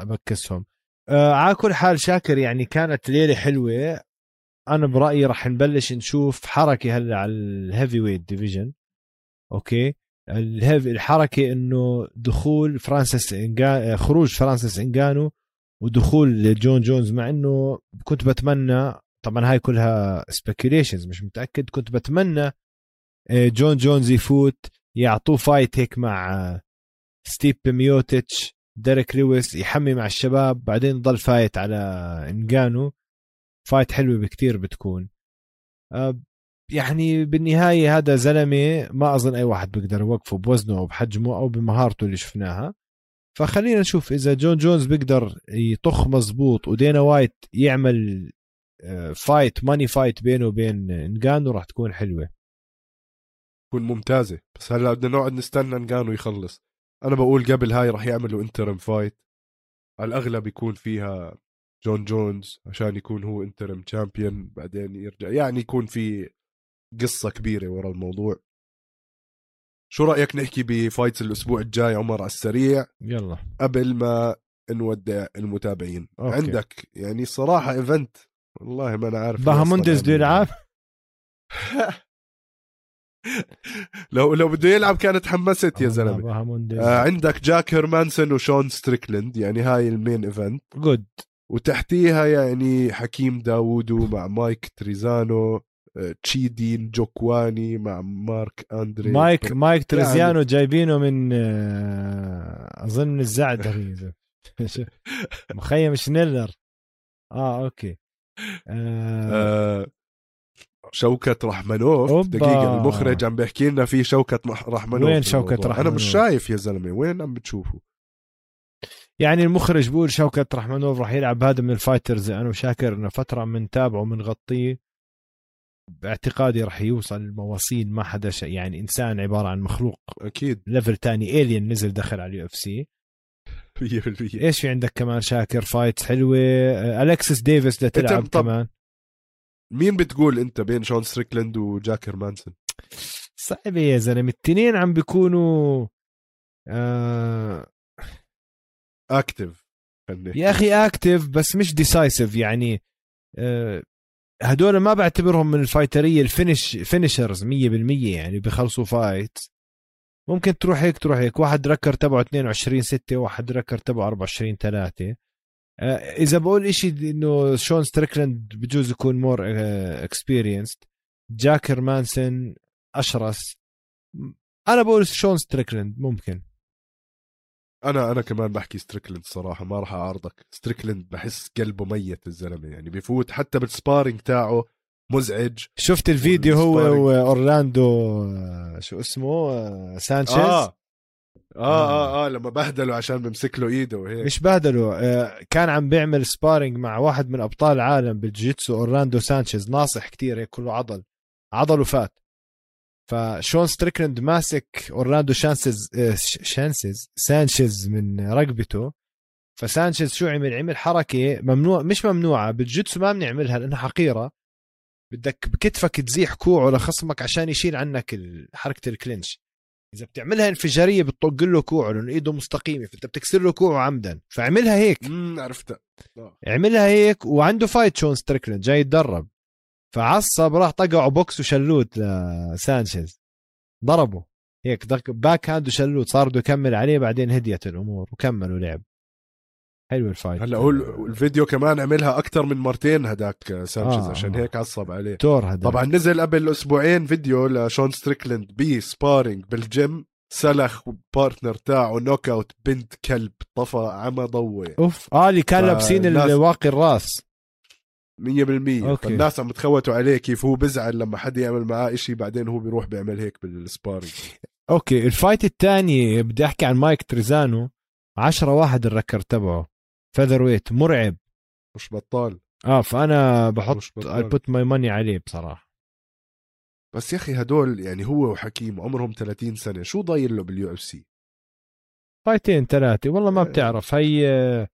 أبكسهم. آه على كل حال شاكر يعني كانت ليلة حلوة. أنا برأيي راح نبلش نشوف حركة هلأ على ال heavyweight division okay؟ ال heavy الحركة إنه دخول فرانسيس إنجا... خروج فرانسيس إنجانو ودخول جون جونز مع إنه كنت بتمنى طبعا هاي كلها speculations مش متأكد. كنت بتمنى آه، جون جونز يفوت يعطوه fight هيك مع آه، ستيب ميوتيتش ديريك لويس يحمي مع الشباب بعدين ضل fight على إنجانو. fight حلوة بكتير بتكون. آه، يعني بالنهاية هذا زلمة ما أظن أي واحد بيقدر يوقفه بوزنه أو بحجمه أو بمهارته اللي شفناها. فخلينا نشوف إذا جون جونز بيقدر يطخ مزبوط ودينا وايت يعمل fight money fight بينه وبين انجانو راح تكون حلوة.
تكون ممتازة. بس هلا بدنا نقعد نستنى نجانو يخلص. أنا بقول قبل هاي راح يعملوا interim fight على الأغلب يكون فيها جون جونز عشان يكون هو interim champion بعدين يرجع. يعني يكون في قصة كبيرة ورا الموضوع. شو رأيك نحكي ب fights الأسبوع الجاي عمر على السريع؟
يلا.
قبل ما نودع المتابعين.
أوكي.
عندك يعني صراحة event والله ما أنا عارف
باهامونديز بده يلعب؟
لو لو بده يلعب كانت حمست يا زلمة.
باهامونديز
آه عندك جاك هيرمانسون وشون ستريكلند يعني هاي ال main
event. Good.
وتحتيها يعني حكيم داوودو مع مايك تريزانو آه، تشيدين جوكواني مع مارك أندري.
مايك مايك تريزيانو جايبينه من آه، أظن الزعتر. مخيم شنيلر. آه أوكي. آه
آه شوكة رحمنوف
أوبا.
دقيقة المخرج عم بيحكي لنا في شوكة رحمنوف
وين. شوكة
أنا
رحمنوف؟
مش شايف يا زلمة وين عم بتشوفوا
يعني المخرج بيقول شوكة رحمنوف راح يلعب هذا من ال fighters أنا وشاكر إنه فترة بنتابعه وبنغطيه باعتقادي راح يوصل المواصيل ما حدا شيء يعني إنسان عبارة عن مخلوق
أكيد
level تاني alien نزل دخل على ال UFC
100%
إيش في عندك كمان شاكر؟ fights حلوة. الكسس ديفيس بدها تلعب كمان.
مين بتقول أنت بين شون ستريكلند وجاك هيرمانسون
صعبة يا زلمة. التنين عم بيكونوا آه
خلينا
يا أخي اكتف بس مش ديسايسيف يعني. آه، هدول ما بعتبرهم من الفايتريه الفينش فينيشرز 100% يعني بيخلصوا فايت ممكن تروح هيك تروح هيك. واحد ركر تبعه 22 6 واحد ركر تبعه 24 3 إذا بقول إشي إنه شون ستريكلاند بجوز يكون مور اكسبيرينسد جاك هيرمانسون أشرس. أنا بقول شون ستريكلاند ممكن.
أنا أنا كمان بحكي ستريكلند صراحة ما راح أعارضك. ستريكلند بحس قلبه ميت الزلمة يعني بيفوت حتى بال sparring تاعه مزعج.
شفت الفيديو هو. وأورلاندو آه، شو اسمه آه، سانشيز؟
آه. آه آه آه لما بهدله عشان بمسك له إيده وهيك.
مش بهدله آه، كان عم بيعمل sparring مع واحد من أبطال العالم بالجيتسو أورلاندو سانشيز. ناصح كتير هيك كله عضل. عضله فات فشون ستريكلاند ماسك أورلاندو شانسز آه، شانسز سانشيز من رقبته. فسانشيز شو عمل؟ عمل حركة ممنوع مش ممنوعة. بالجيتسو ما بنعملها لأنها حقيرة. بدك بكتفك تزيح كوعه لخصمك عشان يشيل عنك حركة ال clinch. إذا بتعملها انفجارية بتطق له كوعه لأنه إيده مستقيمة فأنت بتكسر له كوعه عمدا. فعملها هيك.
امم عرفتها. آه.
عملها هيك وعنده fight شون ستريكلاند جاي يتدرب. فعصب راح طقعه بوكس وشلوت لسانشيز. ضربه. هيك باك هاند وشلوت صار بده يكمل عليه بعدين هديت الأمور وكملوا لعب. حلو الفايت.
هلا هو ال- الفيديو كمان عملها أكثر من مرتين هداك سانشيز
آه،
آه عشان
آه.
هيك عصب عليه.
تور هذا
طبعا نزل قبل أسبوعين فيديو لشون ستريكلند بي سبارينج بالجيم سلخ بارتنر تاعه نوك اوت بنت كلب طفى عمى ضوي
أوف آه اللي كان لابسين الواقي الراس.
100%
Okay.
فالناس عم تخوتوا عليه كيف هو بزعل لما حد يعمل معاه إشي بعدين هو بيروح بيعمل هيك بال
sparring okay ال fight الثاني بدي أحكي عن مايك تريزانو 10 واحد ال record تبعه. featherweight مرعب.
مش بطال.
آه فأنا بحط
I
put my money عليه بصراحة.
بس يا أخي هدول يعني هو وحكيم عمرهم 30 سنة شو ضايل له بال UFC؟
فايتين ثلاثة. والله ما
إيه.
بتعرف هي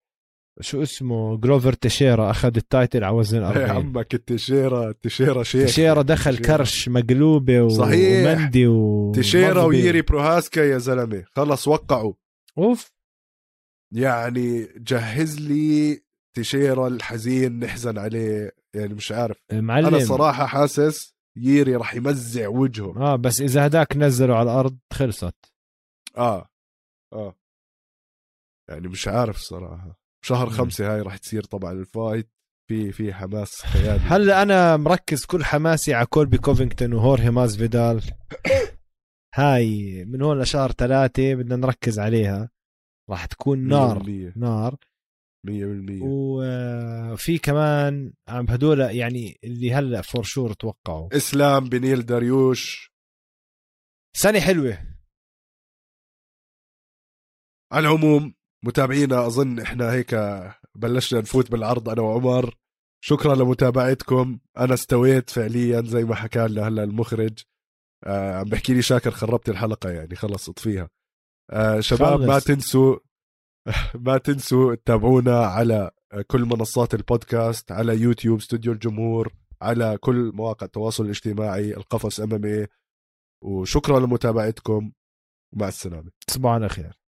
شو اسمه جلوفر تشيرا أخذ التايتل على وزن
يا
40
عمك التشيرة تشيرة شيخ.
تشيرا دخل
تشيرا.
كرش مقلوبة و-
صحيح.
ومندي و مغبي.
ويري بروهاسكا يا زلمة. خلص وقعوا.
أوف.
يعني جهز لي تشيرة الحزين نحزن عليه يعني مش عارف.
معلم
أنا صراحة حاسس ييري راح يمزع وجهه.
آه بس إذا هداك نزله على الأرض خلصت.
آه آه. يعني مش عارف صراحة. شهر. خمسة هاي راح تصير طبعا ال fight. في في حماس خيالي.
هلا أنا مركز كل حماسي على كولبي كوفينغتون وهورهي ماسفيدال هاي من هون لشهر ثلاثة بدنا نركز عليها. راح تكون نار
100%
نار.
100%
وفي كمان عم هدول يعني اللي هلأ for sure توقعوا.
إسلام بنيل داريوش.
سنة حلوة.
على العموم متابعينا أظن إحنا هيك بلشنا نفوت بالعرض أنا وعمر. شكرا لمتابعتكم. أنا استويت فعليا زي ما حكى لنا هلأ المخرج. آه عم بحكي لي شاكر خربت الحلقة يعني خلص اطفيها. آه شباب ما. تنسوا ما تنسوا تتابعونا على كل منصات البودكاست على يوتيوب استوديو الجمهور على كل مواقع التواصل الاجتماعي القفص ام ام وشكرا لمتابعتكم. ومع السلامة.
تصبحوا على خير.